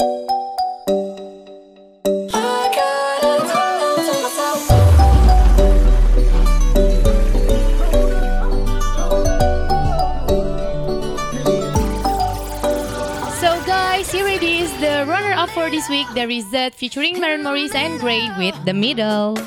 So guys, here it is, the runner-up for this week, the result featuring Maren Morris and Gray with The Middle.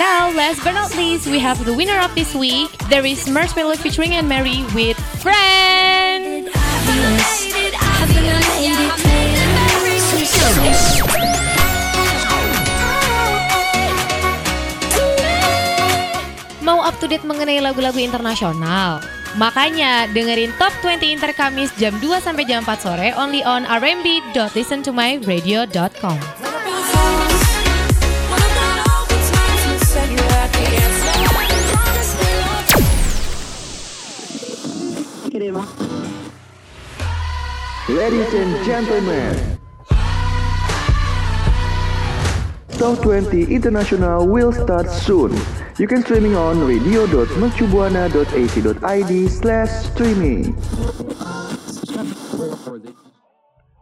Now, last but not least, we have the winner of this week. There is Marshmallow featuring Anne Mary with Friend. Mau up to date mengenai lagu-lagu internasional? Makanya dengerin Top 20 Inter Kamis jam 2 sampai jam 4 sore only on rmb.listentomyradio.com. Ladies and gentlemen, Top 20 International will start soon. You can streaming on radio.mercubuana.ac.id slash streaming.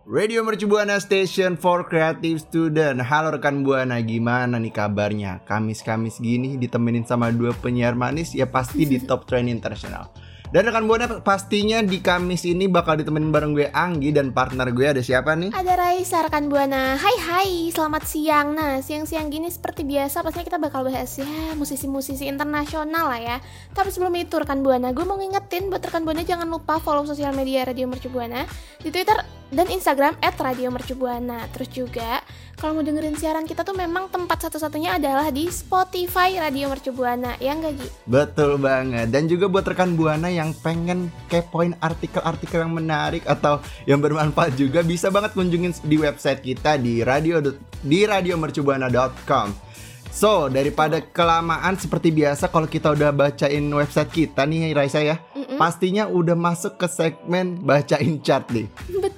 Radio Mercu Buana Station for Creative Student Halo rekan Buana, gimana nih kabarnya? Kamis-kamis gini ditemenin sama dua penyiar manis ya pasti di top trend internasional Dan rekan Buana pastinya di Kamis ini bakal ditemenin bareng gue Anggi dan partner gue. Ada siapa nih? Ada Raisa rekan Buana. Hai hai. Selamat siang. Nah siang-siang gini seperti biasa pastinya kita bakal bahas ya musisi-musisi internasional lah ya. Tapi sebelum itu rekan Buana gue mau ngingetin buat rekan Buana jangan lupa follow sosial media Radio Mercu Buana Di Twitter dan Instagram at Radio Mercu Buana. Terus juga kalau mau dengerin siaran kita tuh memang tempat satu-satunya adalah di Spotify Radio Mercu Buana. Ya nggak Gi? Betul banget. Dan juga buat rekan Buana yang pengen kepoin artikel-artikel yang menarik Atau yang bermanfaat juga Bisa banget kunjungin di website kita di radio di radiomercubuana.com So, daripada kelamaan seperti biasa kalau kita udah bacain website kita nih Raisa ya Pastinya udah masuk ke segmen bacain chart nih. Betul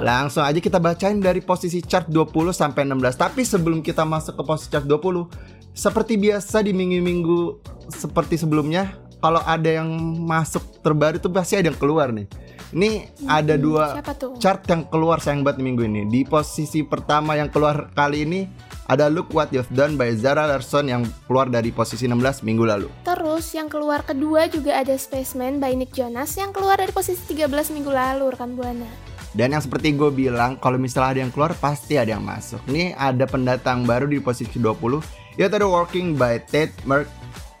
Langsung aja kita bacain dari posisi chart 20 sampai 16. Tapi sebelum kita masuk ke posisi chart 20, seperti biasa di minggu-minggu seperti sebelumnya, kalau ada yang masuk terbaru itu pasti ada yang keluar nih. Ini ada dua chart yang keluar sayang banget di minggu ini. Di posisi pertama yang keluar kali ini ada Look What You've Done by Zara Larsson yang keluar dari posisi 16 minggu lalu. Terus yang keluar kedua juga ada Spaceman by Nick Jonas yang keluar dari posisi 13 minggu lalu rekan Buana. Dan yang seperti gue bilang, kalau misalnya ada yang keluar pasti ada yang masuk. Nih ada pendatang baru di posisi 20, yaitu ada Working by Ted, Merck,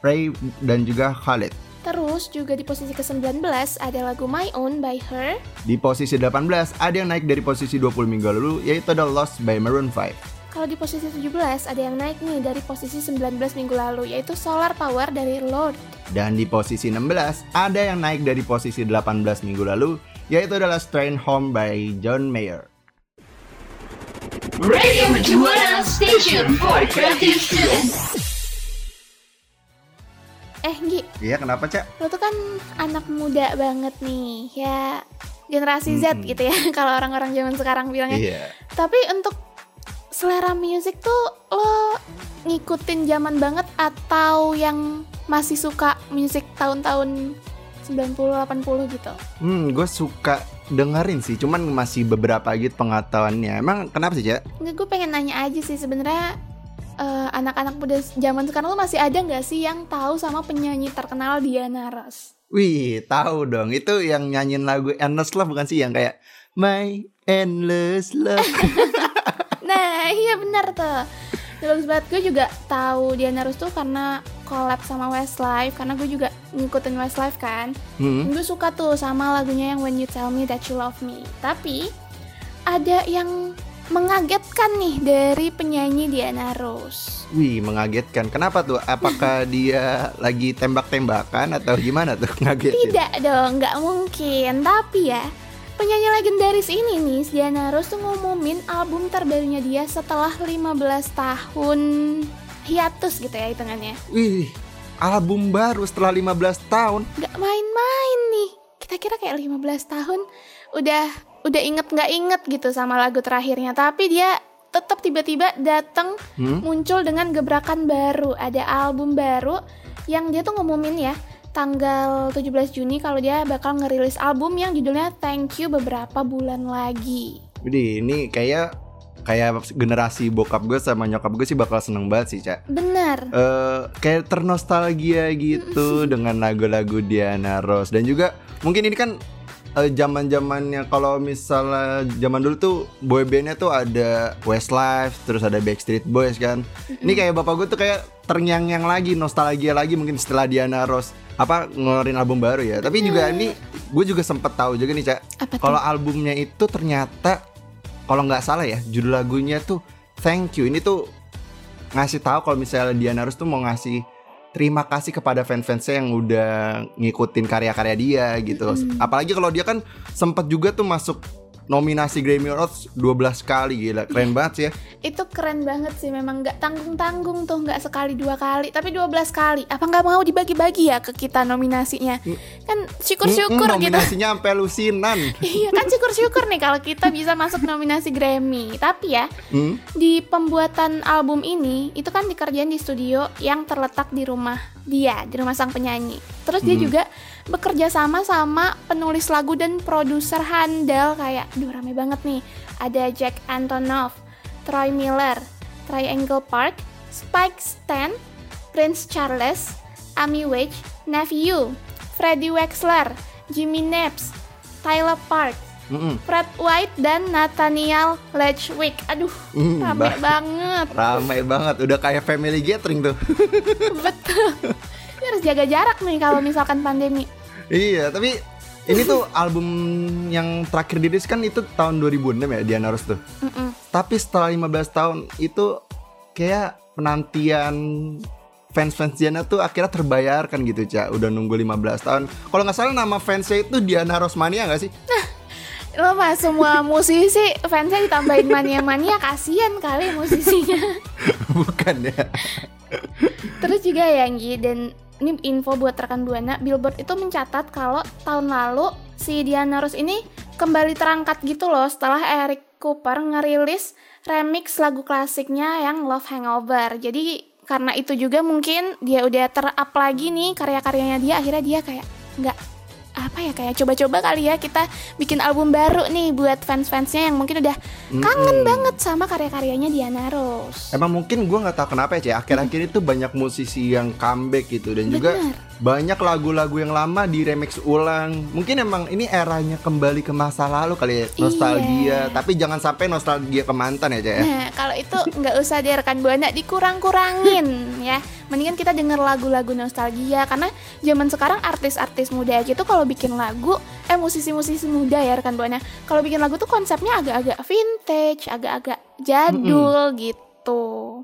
Ray, dan juga Khalid. Terus juga di posisi ke-19 ada lagu My Own by Her. Di posisi 18 ada yang naik dari posisi 20 minggu lalu, yaitu ada Lost by Maroon 5. Kalau di posisi 17 ada yang naik nih dari posisi 19 minggu lalu yaitu Solar Power dari Lord. Dan di posisi 16 ada yang naik dari posisi 18 minggu lalu, yaitu adalah Strain Home by John Mayer. Radio Mercubuana Station for Creative Students. Eh Gi, Iya, kenapa, Cak? lo tuh kan anak muda banget nih ya generasi Z Mm-mm. gitu ya kalau orang-orang zaman sekarang bilangnya. Iya. Tapi untuk selera musik tuh lo ngikutin zaman banget atau yang masih suka musik tahun-tahun 90 80 gitu. Hmm, gue suka dengerin sih, cuman masih beberapa gitu pengetahuannya. Emang kenapa sih, Cak? Nggak, gue pengen nanya aja sih sebenarnya eh, anak-anak muda zaman sekarang tuh masih ada nggak sih yang tahu sama penyanyi terkenal Diana Ross? Wih, tahu dong. Itu yang nyanyiin lagu Endless Love bukan sih yang kayak My Endless Love. Nah, iya benar tuh. Bagus banget gue juga tahu Diana Ross tuh karena collab sama Westlife karena gue juga ngikutin Westlife kan. Hmm. Gue suka tuh sama lagunya yang When You Tell Me That You Love Me. Tapi ada yang mengagetkan nih dari penyanyi Diana Ross. Wih, mengagetkan. Kenapa tuh? Apakah dia lagi tembak-tembakan atau gimana tuh ngagetin? Tidak dong, nggak mungkin. Tapi ya, penyanyi legendaris ini nih, Diana Ross tuh ngumumin album terbarunya dia setelah 15 tahun hiatus gitu ya hitungannya. Wih, album baru setelah 15 tahun. Nggak main-main nih. Kita kira kayak 15 tahun udah udah inget nggak inget gitu sama lagu terakhirnya. Tapi dia tetap tiba-tiba datang Hmm? muncul dengan gebrakan baru. Ada album baru yang dia tuh ngumumin ya tanggal 17 Juni kalau dia bakal ngerilis album yang judulnya Thank You beberapa bulan lagi. Jadi ini kayak kayak generasi bokap gue sama nyokap gue sih bakal seneng banget sih, Cak. Bener. eh kayak ternostalgia gitu dengan lagu-lagu Diana Ross. Dan juga mungkin ini kan eh, zaman-zamannya kalau misalnya zaman dulu tuh boy bandnya tuh ada Westlife terus ada Backstreet Boys kan. Ini kayak bapak gue tuh kayak terngiang-ngiang lagi nostalgia lagi mungkin setelah Diana Ross apa ngeluarin album baru ya. Tapi juga ini gue juga sempet tahu juga nih cak kalau albumnya itu ternyata kalau nggak salah ya judul lagunya tuh Thank You ini tuh ngasih tahu kalau misalnya Diana Ross tuh mau ngasih terima kasih kepada fans-fansnya yang udah ngikutin karya-karya dia gitu. Apalagi kalau dia kan sempat juga tuh masuk nominasi Grammy Awards 12 kali gila. Keren banget sih ya. Itu keren banget sih memang nggak tanggung-tanggung tuh nggak sekali dua kali tapi 12 kali. Apa nggak mau dibagi-bagi ya ke kita nominasinya? Kan syukur-syukur Mm-mm, gitu. Nominasinya sampai lusinan. Iya kan syukur-syukur nih kalau kita bisa masuk nominasi Grammy. Tapi ya Hmm? di pembuatan album ini itu kan dikerjain di studio yang terletak di rumah dia, di rumah sang penyanyi. Terus dia Hmm. juga bekerja sama sama penulis lagu dan produser handal kayak, duh rame banget nih. Ada Jack Antonoff, Troy Miller, Triangle Park, Spike Stan, Prince Charles, Amy Wage, Nephew, Freddie Wexler, Jimmy Naps, Tyler Park, Mm-mm. Fred White dan Nathaniel Ledgewick. Aduh, Hmm, rame bah- banget. Ramai banget, udah kayak family gathering tuh. Betul. Ini harus jaga jarak nih kalau misalkan pandemi. Iya, tapi ini tuh album yang terakhir dirilis kan itu tahun 2006 ya Diana Ross tuh. Mm-mm. Tapi setelah 15 tahun itu kayak penantian fans-fans Diana tuh akhirnya terbayarkan gitu Cak Udah nunggu 15 tahun Kalau nggak salah nama fansnya itu Diana Rosmania nggak sih? Lo mah semua musisi fansnya ditambahin mania-mania kasihan kali musisinya. Bukan ya Terus juga ya Nggi dan ini info buat rekan Buana, Billboard itu mencatat kalau tahun lalu si Diana Ross ini kembali terangkat gitu loh setelah Eric Cooper ngerilis remix lagu klasiknya yang Love Hangover. Jadi karena itu juga mungkin dia udah ter-up lagi nih karya-karyanya dia akhirnya dia kayak nggak apa ya kayak coba-coba kali ya kita bikin album baru nih buat fans-fansnya yang mungkin udah kangen banget sama karya-karyanya Diana Ross. Emang mungkin gue nggak tahu kenapa ya Cak Akhir-akhir itu banyak musisi yang comeback gitu Dan juga Bener. banyak lagu-lagu yang lama di remix ulang. Mungkin emang ini eranya kembali ke masa lalu kali ya Nostalgia. Tapi jangan sampai nostalgia ke mantan ya Cak ya. Nah, kalau itu nggak usah deh rekan Buana dikurang-kurangin ya. Mendingan kita denger lagu-lagu nostalgia karena zaman sekarang artis-artis muda aja tuh kalau bikin lagu, eh musisi-musisi muda ya rekan Buana. Kalau bikin lagu tuh konsepnya agak-agak vintage, agak-agak jadul gitu.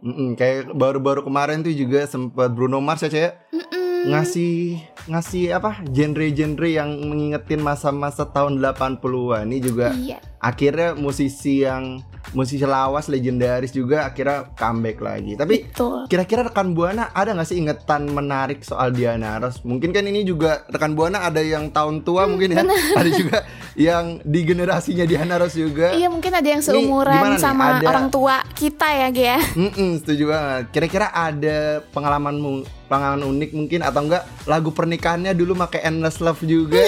Mm-mm, kayak baru-baru kemarin tuh juga sempat Bruno Mars ya Cek ngasih ngasih apa genre-genre yang mengingetin masa-masa tahun 80-an ini juga Iya. akhirnya musisi yang musisi lawas legendaris juga akhirnya comeback lagi tapi kira-kira rekan buana ada nggak sih ingetan menarik soal Diana Ross mungkin kan ini juga rekan buana ada yang tahun tua mungkin ya ada juga yang di generasinya Diana Ross juga Iya mungkin ada yang seumuran nih? sama Ada- orang tua kita ya, Gia. ya. Mm-mm, setuju banget. Kira-kira ada pengalaman pengalaman unik mungkin atau enggak lagu pernikahannya dulu pakai Endless Love juga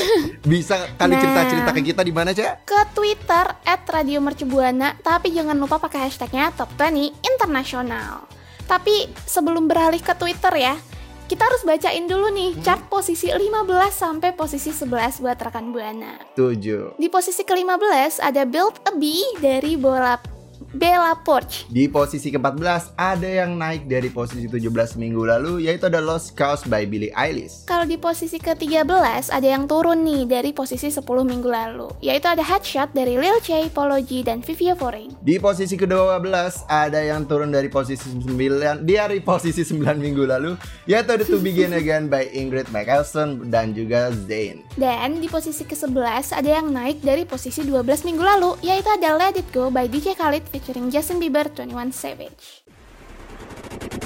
bisa kali Nah. cerita-cerita ke kita di mana cak? Ke Twitter @radiomercubuana, tapi jangan lupa pakai hashtagnya Top 20 Internasional. Tapi sebelum beralih ke Twitter ya, kita harus bacain dulu nih chart posisi 15 sampai posisi 11 buat rekan Buana. Tujuh. Di posisi ke-15 ada Build a Bee dari Bola Bella Porch. Di posisi ke-14 ada yang naik dari posisi 17 minggu lalu yaitu ada Lost Cause by Billie Eilish. Kalau di posisi ke-13 ada yang turun nih dari posisi 10 minggu lalu, yaitu ada Headshot dari Lil J, Polo G, dan Vivia Foreign. Di posisi ke-12 ada yang turun dari posisi 9 dari posisi 9 minggu lalu yaitu ada To Begin Again by Ingrid Michaelson dan juga Zayn. Dan di posisi ke-11 ada yang naik dari posisi 12 minggu lalu, yaitu ada Let It Go by DJ Khalid featuring Justin Bieber 21 Savage.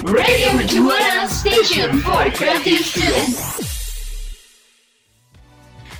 Radio Mercubuana Station for Creative Students.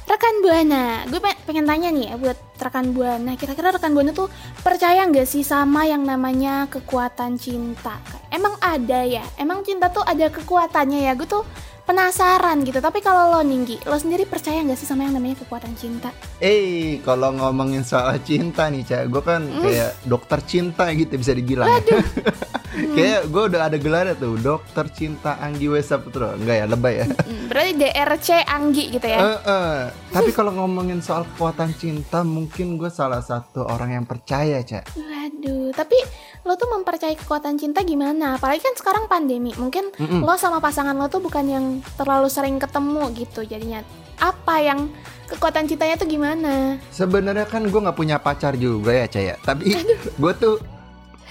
Rekan Buana, gue pe- pengen tanya nih ya buat rekan Buana, kira-kira rekan Buana tuh percaya nggak sih sama yang namanya kekuatan cinta? Emang ada ya? Emang cinta tuh ada kekuatannya ya? Gue tuh penasaran gitu. Tapi kalau lo Ninggi, lo sendiri percaya nggak sih sama yang namanya kekuatan cinta? Eh, kalau ngomongin soal cinta nih, Cak, gue kan Hmm. kayak dokter cinta gitu bisa dibilang. ya. kayak gue udah ada gelarnya tuh, dokter cinta Anggi Wesa Putro. Enggak ya, lebay ya. Hmm, berarti DRC Anggi gitu ya? Eh, eh. Tapi kalau ngomongin soal kekuatan cinta, mungkin gue salah satu orang yang percaya, Cak. Waduh, tapi lo tuh mempercayai kekuatan cinta gimana? Apalagi kan sekarang pandemi, mungkin Mm-mm. lo sama pasangan lo tuh bukan yang terlalu sering ketemu gitu jadinya. Apa yang kekuatan cintanya tuh gimana? Sebenarnya kan gue nggak punya pacar juga ya, Cak ya. Tapi gue tuh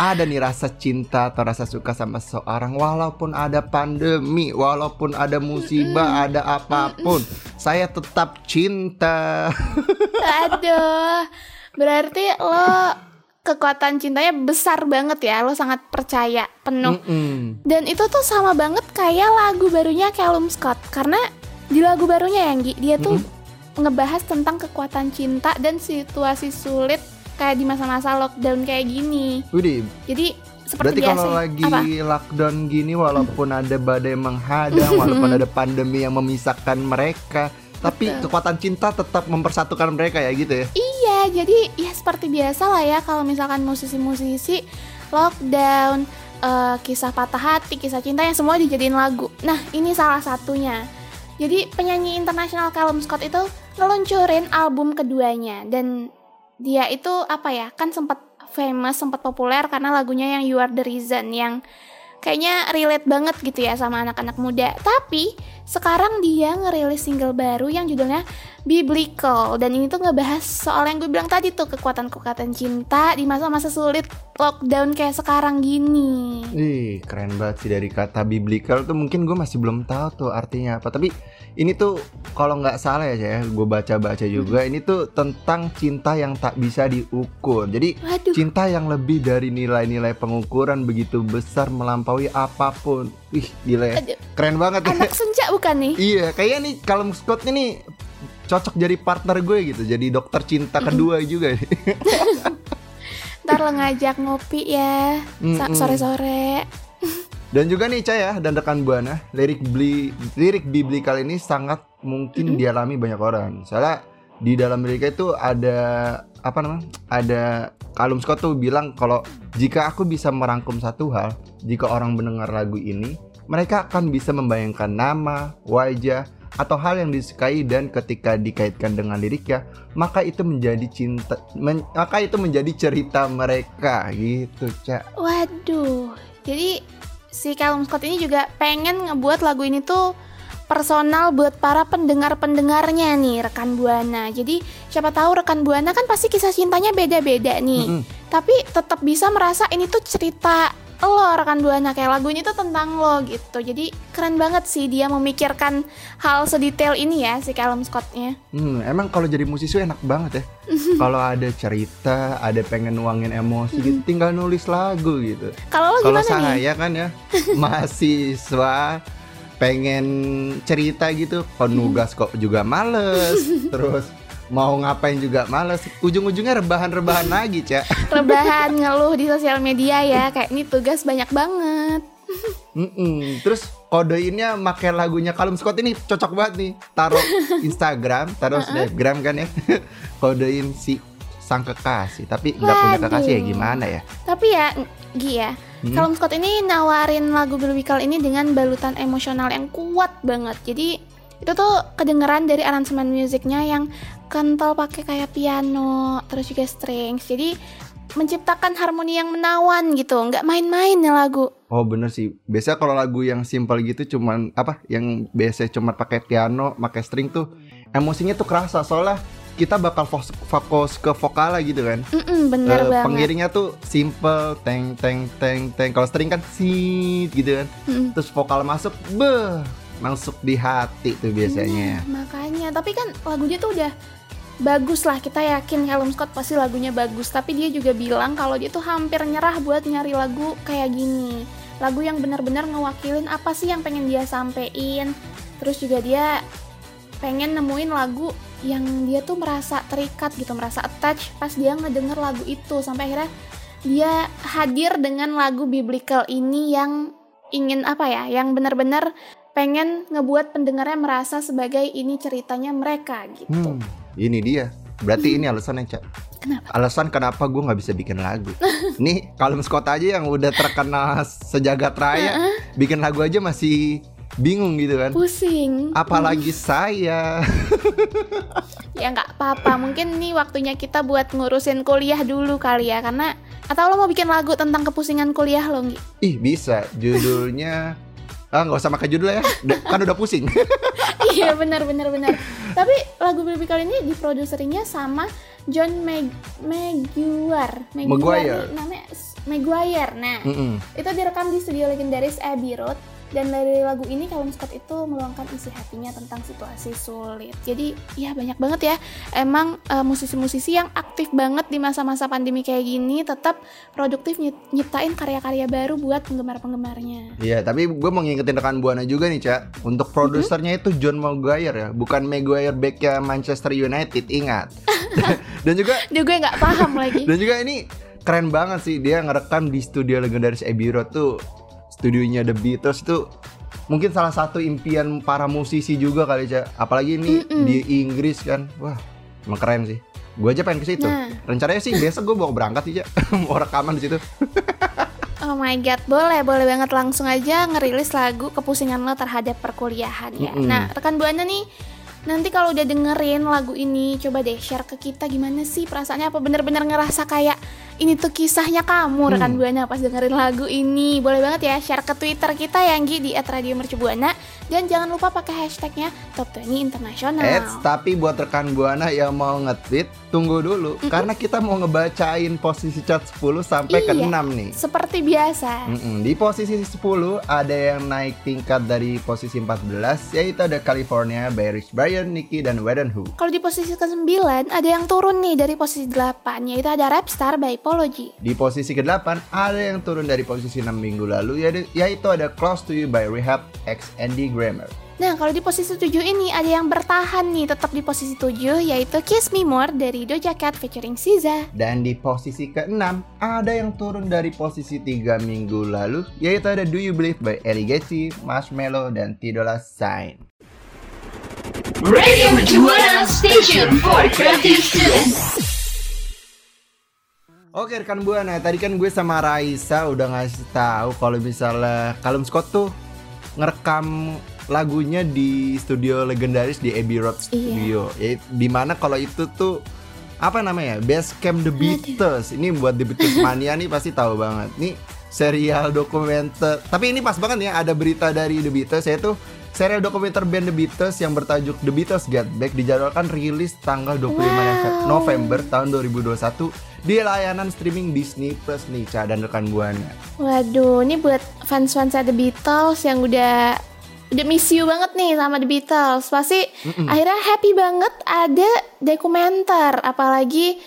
ada nih rasa cinta atau rasa suka sama seorang walaupun ada pandemi, walaupun ada musibah, ada apa pun, saya tetap cinta. Aduh, berarti lo kekuatan cintanya besar banget ya, lo sangat percaya penuh. Mm-mm. Dan itu tuh sama banget kayak lagu barunya Callum Scott karena di lagu barunya yang dia tuh ngebahas tentang kekuatan cinta dan situasi sulit kayak di masa-masa lockdown kayak gini. Jadi seperti berarti biasa. kalau lagi apa? lockdown gini, walaupun ada badai menghadang, walaupun ada pandemi yang memisahkan mereka, tapi Betul. kekuatan cinta tetap mempersatukan mereka ya gitu ya. Iya, jadi ya seperti biasa lah ya kalau misalkan musisi-musisi lockdown, eh, kisah patah hati, kisah cinta yang semua dijadiin lagu. Nah, ini salah satunya. Jadi penyanyi internasional Callum Scott itu ngeluncurin album keduanya dan dia itu apa ya kan sempat famous sempat populer karena lagunya yang You Are the Reason yang kayaknya relate banget gitu ya sama anak-anak muda. Tapi sekarang dia ngerilis single baru yang judulnya Biblical dan ini tuh ngebahas soal yang gue bilang tadi tuh kekuatan-kekuatan cinta di masa-masa sulit lockdown kayak sekarang gini. Ih, keren banget sih dari kata biblical tuh mungkin gue masih belum tahu tuh artinya apa. Tapi ini tuh kalau nggak salah ya, Cak, ya, gue baca-baca juga. Ini tuh tentang cinta yang tak bisa diukur. Jadi Waduh, cinta yang lebih dari nilai-nilai pengukuran begitu besar melampaui apa pun. Wih, gila ya. Aduh. Keren banget ya. anak senja bukan nih? Iya, kayaknya nih kalau Scott ini cocok jadi partner gue gitu. Jadi dokter cinta kedua juga nih. Ntar lo ngajak ngopi ya sore-sore. Dan juga nih Cah ya dan rekan Buana, lirik beli lirik biblikal ini sangat mungkin dialami banyak orang. Soalnya di dalam liriknya itu ada apa namanya? Ada Kalum Scott tuh bilang kalau jika aku bisa merangkum satu hal, jika orang mendengar lagu ini, mereka akan bisa membayangkan nama, wajah, atau hal yang disukai dan ketika dikaitkan dengan liriknya, maka itu menjadi cinta, men- maka itu menjadi cerita mereka gitu, Cak. Waduh, jadi si Callum Scott ini juga pengen ngebuat lagu ini tuh personal buat para pendengar-pendengarnya nih rekan Buana. Jadi siapa tahu rekan Buana kan pasti kisah cintanya beda-beda nih. Mm-mm. Tapi tetap bisa merasa ini tuh cerita lo rekan Buana kayak lagu ini tuh tentang lo gitu. Jadi keren banget sih dia memikirkan hal sedetail ini ya si Callum Scottnya. Hmm, emang kalau jadi musisi enak banget ya. kalau ada cerita, ada pengen nuangin emosi gitu, tinggal nulis lagu gitu. Kalau lo Kalau gimana nih? saya kan ya mahasiswa pengen cerita gitu, penugas kok juga males, terus mau ngapain juga males. Ujung-ujungnya rebahan-rebahan lagi, Cak. Rebahan ngeluh di sosial media ya kayak ini tugas banyak banget. Mm-mm. Terus kodeinnya make lagunya Kalum Scott ini cocok banget nih. Taruh Instagram, taruh Snapgram kan ya. Kodein si sang kekasih, tapi nggak punya kekasih ya gimana ya? Tapi ya, Gi ya, Hmm? Callum Scott ini nawarin lagu Biblical ini dengan balutan emosional yang kuat banget. Jadi itu tuh kedengeran dari aransemen musiknya yang kental pakai kayak piano, terus juga strings. Jadi menciptakan harmoni yang menawan gitu, nggak main-main ya lagu. Oh bener sih. Biasanya kalau lagu yang simpel gitu cuman apa? Yang biasa cuma pakai piano, pakai string tuh emosinya tuh kerasa soalnya kita bakal fokus ke vokalnya gitu kan. Mm-mm, bener Eh, banget. pengiringnya tuh simple, teng teng teng teng. Kalau string kan sit gitu kan. Mm-mm. Terus vokal masuk, beh, masuk di hati tuh biasanya. Nah, makanya, tapi kan lagunya tuh udah bagus lah. Kita yakin Callum Scott pasti lagunya bagus. Tapi dia juga bilang kalau dia tuh hampir nyerah buat nyari lagu kayak gini. Lagu yang benar-benar ngewakilin apa sih yang pengen dia sampein. Terus juga dia pengen nemuin lagu yang dia tuh merasa terikat gitu, merasa attach pas dia ngedenger lagu itu sampai akhirnya dia hadir dengan lagu biblical ini yang ingin apa ya, yang benar-benar pengen ngebuat pendengarnya merasa sebagai ini ceritanya mereka gitu. Hmm, ini dia. Berarti ini alasannya, Cak. Kenapa? Alasan kenapa gue nggak bisa bikin lagu. Nih, kalau Scott aja yang udah terkenal sejagat raya, bikin lagu aja masih bingung gitu kan. Pusing. Apalagi saya. Ya nggak apa-apa, mungkin nih waktunya kita buat ngurusin kuliah dulu kali ya karena atau lo mau bikin lagu tentang kepusingan kuliah lo? Ih, bisa. Judulnya Ah, nggak usah pakai judul ya. Kan udah pusing. Iya benar benar benar. Tapi lagu Baby kali ini diproduserinya sama John Mag Maguire. Maguire. nih namanya Maguire. Nah, Mm-mm. itu direkam di studio legendaris Abbey Road dan dari lagu ini Callum Scott itu meluangkan isi hatinya tentang situasi sulit. Jadi ya banyak banget ya emang eh, musisi-musisi yang aktif banget di masa-masa pandemi kayak gini tetap produktif nyip- nyiptain karya-karya baru buat penggemar-penggemarnya. Iya, tapi gue mau ngingetin rekan Buana juga nih, Cak. Untuk produsernya itu John Maguire ya, bukan Maguire backnya Manchester United, ingat. dan juga Duh gue nggak paham lagi. dan juga ini keren banget sih dia ngerekam di studio legendaris Abbey Road tuh studionya The Beatles itu mungkin salah satu impian para musisi juga kali Cak. Apalagi ini Mm-mm. di Inggris kan. Wah, emang keren sih. Gue aja pengen ke situ. Nah. Rencananya sih besok gue mau berangkat sih, Cak. mau rekaman di situ. Oh my god, boleh, boleh banget langsung aja ngerilis lagu kepusingan lo terhadap perkuliahan ya. Mm-mm. Nah, rekan Buana nih, nanti kalau udah dengerin lagu ini, coba deh share ke kita gimana sih perasaannya apa bener-bener ngerasa kayak ini tuh kisahnya kamu rekan Hmm. Buana pas dengerin lagu ini. Boleh banget ya share ke Twitter kita ya Nggi di @radiomercubuana dan jangan lupa pakai hashtagnya Top 20 Internasional. Eits, tapi buat rekan Buana yang mau nge-tweet, tunggu dulu karena kita mau ngebacain posisi chart 10 sampai ke Iya. 6 nih. Seperti biasa. Mm-mm, Di posisi 10 ada yang naik tingkat dari posisi 14 yaitu ada California by Rich Brian, Nicky dan Weden Who. Kalau di posisi ke-9 ada yang turun nih dari posisi 8 yaitu ada Rapstar by Pology. Di posisi ke-8 ada yang turun dari posisi 6 minggu lalu yaitu, ada Close to You by Rehab X Andy Grammer. Nah, kalau di posisi 7 ini ada yang bertahan nih tetap di posisi 7 yaitu Kiss Me More dari Doja Cat featuring SZA. Dan di posisi ke-6 ada yang turun dari posisi 3 minggu lalu yaitu ada Do You Believe by Ellie Gacy, Marshmello dan Tidola Sign. Radio Mercubuana Station for Creative Students. Oke rekan buana, tadi kan gue sama Raisa udah ngasih tahu kalau misalnya Callum Scott tuh ngerekam lagunya di studio legendaris di Abbey Road Studio. Ya, di mana kalau itu tuh apa namanya? Best Camp The Beatles. Ini buat The Beatles mania nih pasti tahu banget. Nih serial dokumenter. Tapi ini pas banget ya ada berita dari The Beatles yaitu serial dokumenter band The Beatles yang bertajuk The Beatles Get Back dijadwalkan rilis tanggal 25 Wow. November tahun 2021 di layanan streaming Disney Plus nih Ca dan rekan buana. Waduh, ini buat fans-fans The Beatles yang udah udah miss you banget nih sama The Beatles. Pasti akhirnya happy banget ada dokumenter apalagi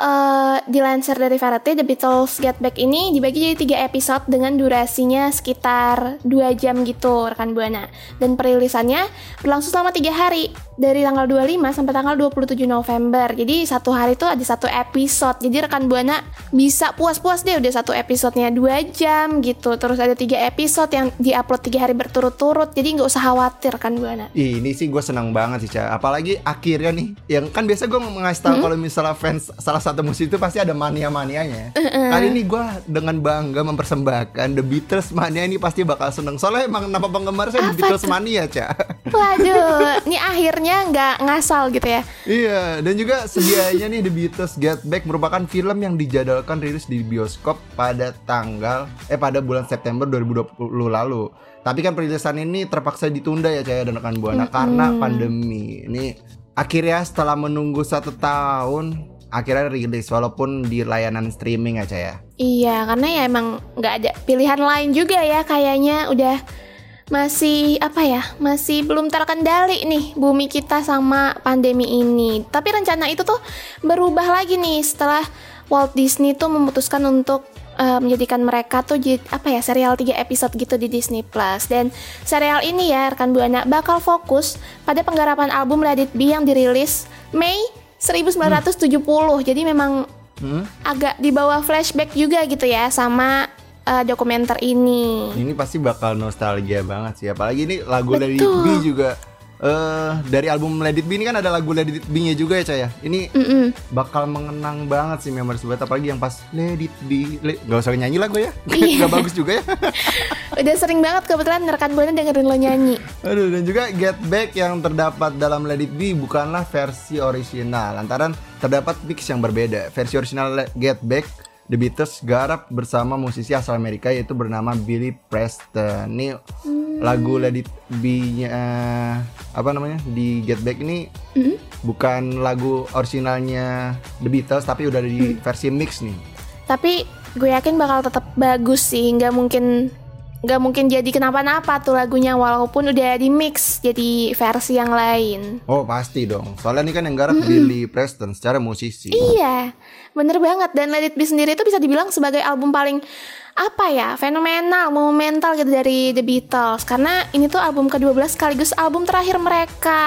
eh, dilansir dari Variety The Beatles Get Back ini dibagi jadi tiga episode dengan durasinya sekitar 2 jam gitu rekan Buana. Dan perilisannya berlangsung selama tiga hari dari tanggal 25 sampai tanggal 27 November. Jadi satu hari itu ada satu episode. Jadi rekan Buana bisa puas-puas deh udah satu episodenya 2 jam gitu. Terus ada tiga episode yang diupload tiga hari berturut-turut. Jadi nggak usah khawatir rekan Buana. Ini sih gue senang banget sih Ca. Apalagi akhirnya nih, yang kan biasa gue ngasih tahu kalau misalnya fans salah satu musik itu pasti ada mania-manianya. Kali ini gue dengan bangga mempersembahkan The Beatles mania ini pasti bakal seneng. Soalnya emang nama penggemar saya The Apa Beatles tuh? mania Ca. Waduh, ini akhirnya nggak ngasal gitu ya. Iya, dan juga sedianya nih The Beatles Get Back merupakan film yang dijadwalkan rilis di bioskop pada tanggal eh pada bulan September 2020 lalu. Tapi kan perilisan ini terpaksa ditunda ya Caya dan rekan Buana karena pandemi. Ini akhirnya setelah menunggu satu tahun akhirnya rilis walaupun di layanan streaming ya Caya. Iya, karena ya emang nggak ada pilihan lain juga ya kayaknya udah masih apa ya masih belum terkendali nih bumi kita sama pandemi ini. Tapi rencana itu tuh berubah lagi nih setelah Walt Disney tuh memutuskan untuk eh, menjadikan mereka tuh apa ya serial 3 episode gitu di Disney Plus dan serial ini ya rekan buana bakal fokus pada penggarapan album Let It Be yang dirilis Mei 1970 jadi memang Hmm? agak di bawah flashback juga gitu ya sama eh, dokumenter ini. Ini pasti bakal nostalgia banget sih. Apalagi ini lagu dari Betul. B juga eh dari album Let It Be ini kan ada lagu Let It Be-nya juga ya, Cah ya. Ini Mm-mm. bakal mengenang banget sih memories banget apalagi yang pas Let It Be. Le- Gak usah nyanyi lah gue ya. Iya. Gak bagus juga ya. Udah sering banget kebetulan rekan buana dengerin lo nyanyi. Aduh dan juga Get Back yang terdapat dalam Let It Be bukanlah versi original lantaran terdapat mix yang berbeda. Versi original Get Back The Beatles garap bersama musisi asal Amerika yaitu bernama Billy Preston. Ini lagu Let It Be-nya apa namanya di Get Back ini bukan lagu originalnya The Beatles tapi udah di versi mix nih. Tapi gue yakin bakal tetap bagus sih, nggak mungkin nggak mungkin jadi kenapa-napa tuh lagunya walaupun udah di mix jadi versi yang lain. Oh pasti dong. Soalnya ini kan yang garap Billy Preston secara musisi. Iya, bener banget. Dan Let It Be sendiri itu bisa dibilang sebagai album paling apa ya fenomenal, monumental gitu dari The Beatles. Karena ini tuh album ke-12 sekaligus album terakhir mereka.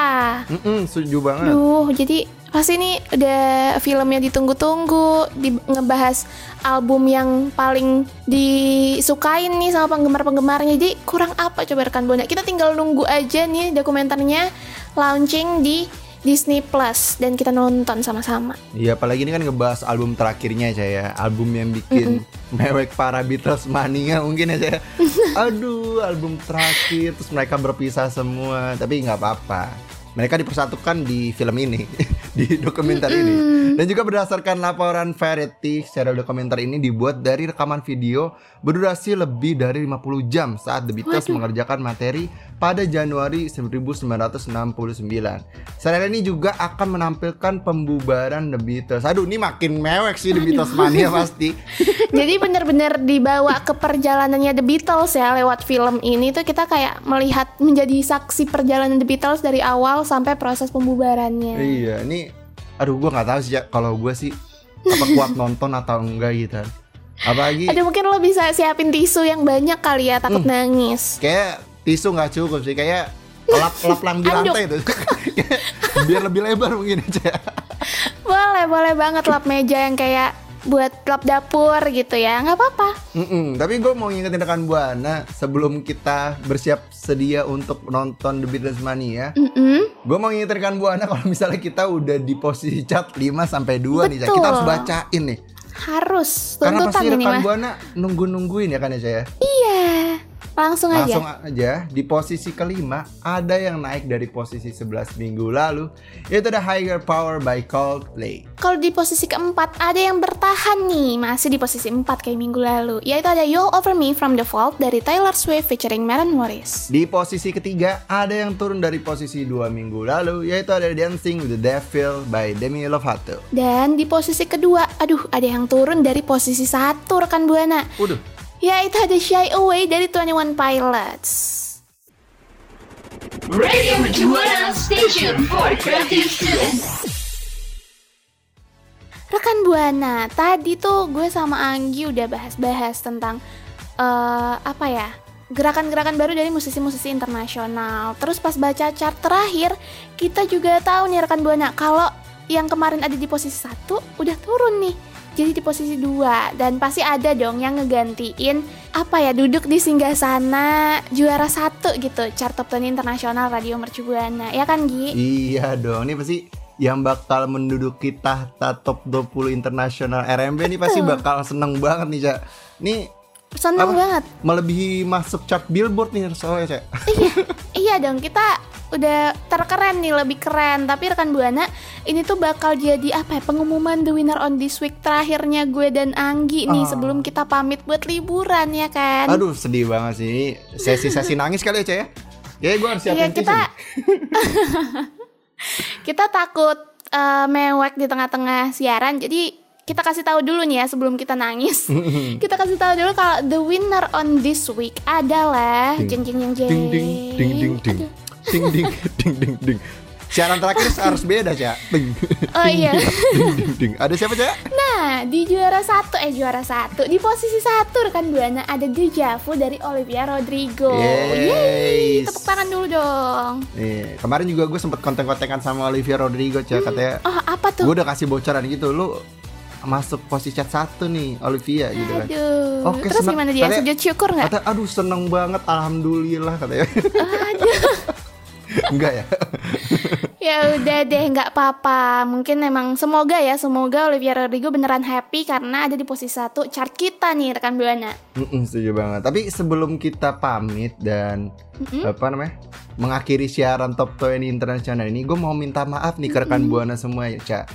Mm-mm, setuju banget. Duh, jadi pasti ini udah filmnya ditunggu-tunggu, di, ngebahas album yang paling disukain nih sama penggemar-penggemarnya. Jadi kurang apa coba rekan Buana? Kita tinggal nunggu aja nih dokumenternya launching di Disney Plus dan kita nonton sama-sama. Iya, apalagi ini kan ngebahas album terakhirnya aja ya, album yang bikin mewek para Beatles mania mungkin aja. Aduh, album terakhir terus mereka berpisah semua, tapi nggak apa-apa. Mereka dipersatukan di film ini, di dokumenter ini. Dan juga berdasarkan laporan Variety, serial dokumenter ini dibuat dari rekaman video berdurasi lebih dari 50 jam saat The Beatles mengerjakan materi pada Januari 1969. Serial ini juga akan menampilkan pembubaran The Beatles. Aduh, ini makin mewek sih The Beatles mania pasti. Jadi bener-bener dibawa ke perjalanannya The Beatles ya lewat film ini tuh kita kayak melihat menjadi saksi perjalanan The Beatles dari awal sampai proses pembubarannya. iya, ini aduh gua nggak tahu sih ya kalau gue sih apa kuat nonton atau enggak gitu. Apalagi Aduh mungkin lo bisa siapin tisu yang banyak kali ya takut nangis. kayak tisu nggak cukup sih kayak lap lap lang di lantai itu biar lebih lebar mungkin aja. Boleh boleh banget lap meja yang kayak buat lap dapur gitu ya nggak apa-apa. Mm-mm, tapi gue mau ngingetin rekan buana sebelum kita bersiap sedia untuk nonton The Beatles Mania Mm-mm. gue mau ngingetin rekan buana kalau misalnya kita udah di posisi chat 5 sampai 2 nih kita harus bacain nih. Harus karena tuntutan pasti ini rekan mah. buana nunggu nungguin ya kan ya Ca, ya Iya langsung, Langsung aja. aja di posisi kelima ada yang naik dari posisi 11 minggu lalu yaitu ada Higher Power by Coldplay. Kalau di posisi keempat ada yang bertahan nih masih di posisi empat kayak minggu lalu yaitu ada You'll Over Me from the Vault dari Taylor Swift featuring Maren Morris. Di posisi ketiga ada yang turun dari posisi dua minggu lalu yaitu ada Dancing with the Devil by Demi Lovato. Dan di posisi kedua, aduh ada yang turun dari posisi satu rekan Buana. Waduh, Yaitu ada Shy Away dari 21 Pilots. Radio Mercubuana Station for Creative Students. Rekan Buana, tadi tuh gue sama Anggi udah bahas-bahas tentang eh apa ya? Gerakan-gerakan baru dari musisi-musisi internasional. Terus pas baca chart terakhir, kita juga tahu nih rekan Buana kalau yang kemarin ada di posisi satu udah turun nih. Jadi di posisi dua dan pasti ada dong yang ngegantiin apa ya duduk di singgah sana juara satu gitu chart top 20 internasional radio Mercu Buana ya kan Gi? iya dong. Ini pasti yang bakal menduduki tahta top 20 internasional RMB ini pasti bakal seneng banget nih, Cak. Nih Seneng Apa? banget. melebihi masuk chart Billboard nih soalnya, Cak. Iya dong, kita udah terkeren nih, lebih keren. Tapi rekan Buana, ini tuh bakal jadi apa ya? Pengumuman the winner on this week terakhirnya gue dan Anggi nih Ah. sebelum kita pamit buat liburan ya kan? Aduh, sedih banget sih. Sesi-sesi nangis kali ya, Cak ya? Kayaknya gue harus siapin tisu kita kita takut eh, mewek di tengah-tengah siaran, jadi kita kasih tahu dulu nih ya sebelum kita nangis. kita kasih tahu dulu kalau the winner on this week adalah Ding, jeng jeng jeng jeng. ding ding ding ding ding Aduh. Ding ding ding ding ding siaran terakhir harus beda Cak ding Oh iya. ding ding ding ada siapa Cak Nah, di juara satu, eh juara satu, di posisi satu rekan Buana ada Deja Vu dari Olivia Rodrigo. Yeay. Tepuk tangan dulu dong. Nih, kemarin juga gue sempet konten-kontengan sama Olivia Rodrigo Cak katanya Oh, apa tuh? gue udah kasih bocoran gitu lu masuk posisi chat satu nih Olivia gitu kan Aduh. Oke, Terus senang. gimana dia? Katanya- Sujud syukur nggak? Kata, aduh seneng banget, alhamdulillah katanya. Enggak ya? Ya udah deh, nggak apa-apa. Mungkin emang semoga ya, semoga Olivia Rodrigo beneran happy karena ada di posisi satu chart kita nih rekan buana. Mm-mm, setuju banget. Tapi sebelum kita pamit dan apa namanya mengakhiri siaran Top 20 internasional ini, gue mau minta maaf nih ke rekan buana semua ya, Cak.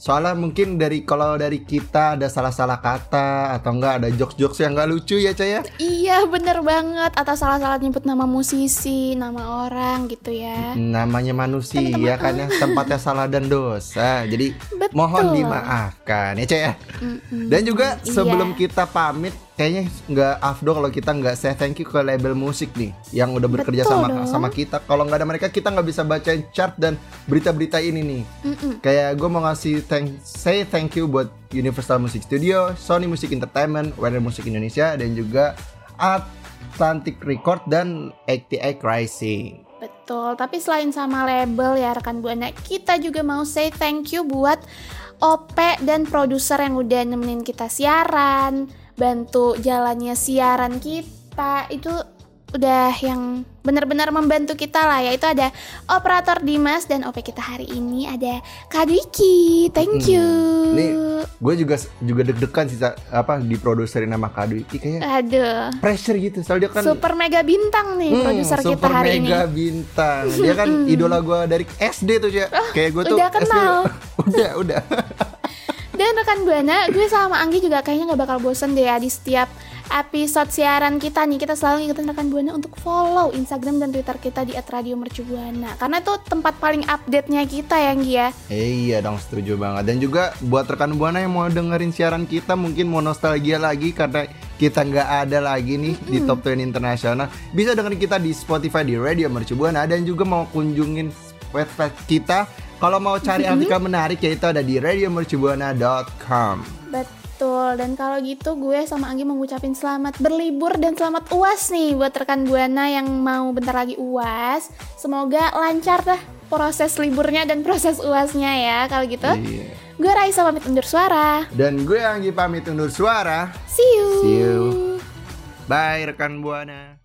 Soalnya mungkin dari kalau dari kita ada salah-salah kata atau enggak ada jokes-jokes yang enggak lucu ya, Cak ya. Iya bener banget. Atau salah-salah nyebut nama musisi, nama orang gitu ya. Namanya manusia minta kan ya, tempatnya salah dan dosa. Jadi Betul. mohon dimaafkan ya, Cak ya. Mm-mm. Dan juga Iya. sebelum kita pamit, kayaknya nggak afdol kalau kita nggak say thank you ke label musik nih yang udah bekerja Betul sama dong. sama kita. Kalau nggak ada mereka, kita nggak bisa bacain chart dan berita-berita ini nih. Mm-mm. Kayak gue mau ngasih thank say thank you buat Universal Music Studio, Sony Music Entertainment, Warner Music Indonesia, dan juga Atlantic Record dan ATX Rising. Betul, tapi selain sama label ya rekan Buana, kita juga mau say thank you buat OP dan produser yang udah nemenin kita siaran, bantu jalannya siaran kita. Itu udah yang benar-benar membantu kita lah ya. Itu ada operator Dimas dan OP kita hari ini ada Kak Dwiki. Thank you. Nih, gue juga juga deg-degan sih apa diproduserin sama Kak Dwi. Kayak Aduh. pressure gitu. Soalnya dia kan Super mega bintang nih Hmm, produser kita super hari ini. mega bintang. Dia kan idola gue dari SD tuh ya. Kayak gue tuh udah SD kenal. udah, udah. Dan rekan Buana, gue sama Anggi juga kayaknya nggak bakal bosen deh ya di setiap episode siaran kita nih. Kita selalu ingetin rekan Buana untuk follow Instagram dan Twitter kita di @radiomercubuana. Karena itu tempat paling update-nya kita ya, Anggi ya. Eh, iya dong, setuju banget. Dan juga buat rekan buana yang mau dengerin siaran kita, mungkin mau nostalgia lagi karena kita nggak ada lagi nih di Top 20 Internasional. Bisa dengerin kita di Spotify di Radio Mercu Buana dan juga mau kunjungin website kita. Kalau mau cari artikel menarik yaitu ada di radiomercubuana.com. Betul. Dan kalau gitu gue sama Anggi mau ngucapin selamat berlibur dan selamat UAS nih buat rekan Buana yang mau bentar lagi UAS. Semoga lancar dah proses liburnya dan proses UASnya ya. Kalau gitu, Iya. gue Raisa pamit undur suara. Dan gue Anggi pamit undur suara. See you. See you. Bye rekan buana.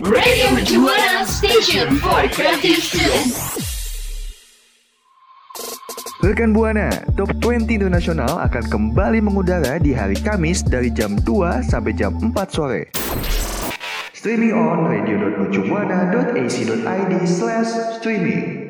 Radio Mercubuana Station for Creative Students. Rekan Buana, Top 20 Internasional akan kembali mengudara di hari Kamis dari jam 2 sampai jam 4 sore. Streaming on radio.mercubuana.ac.id slash streaming.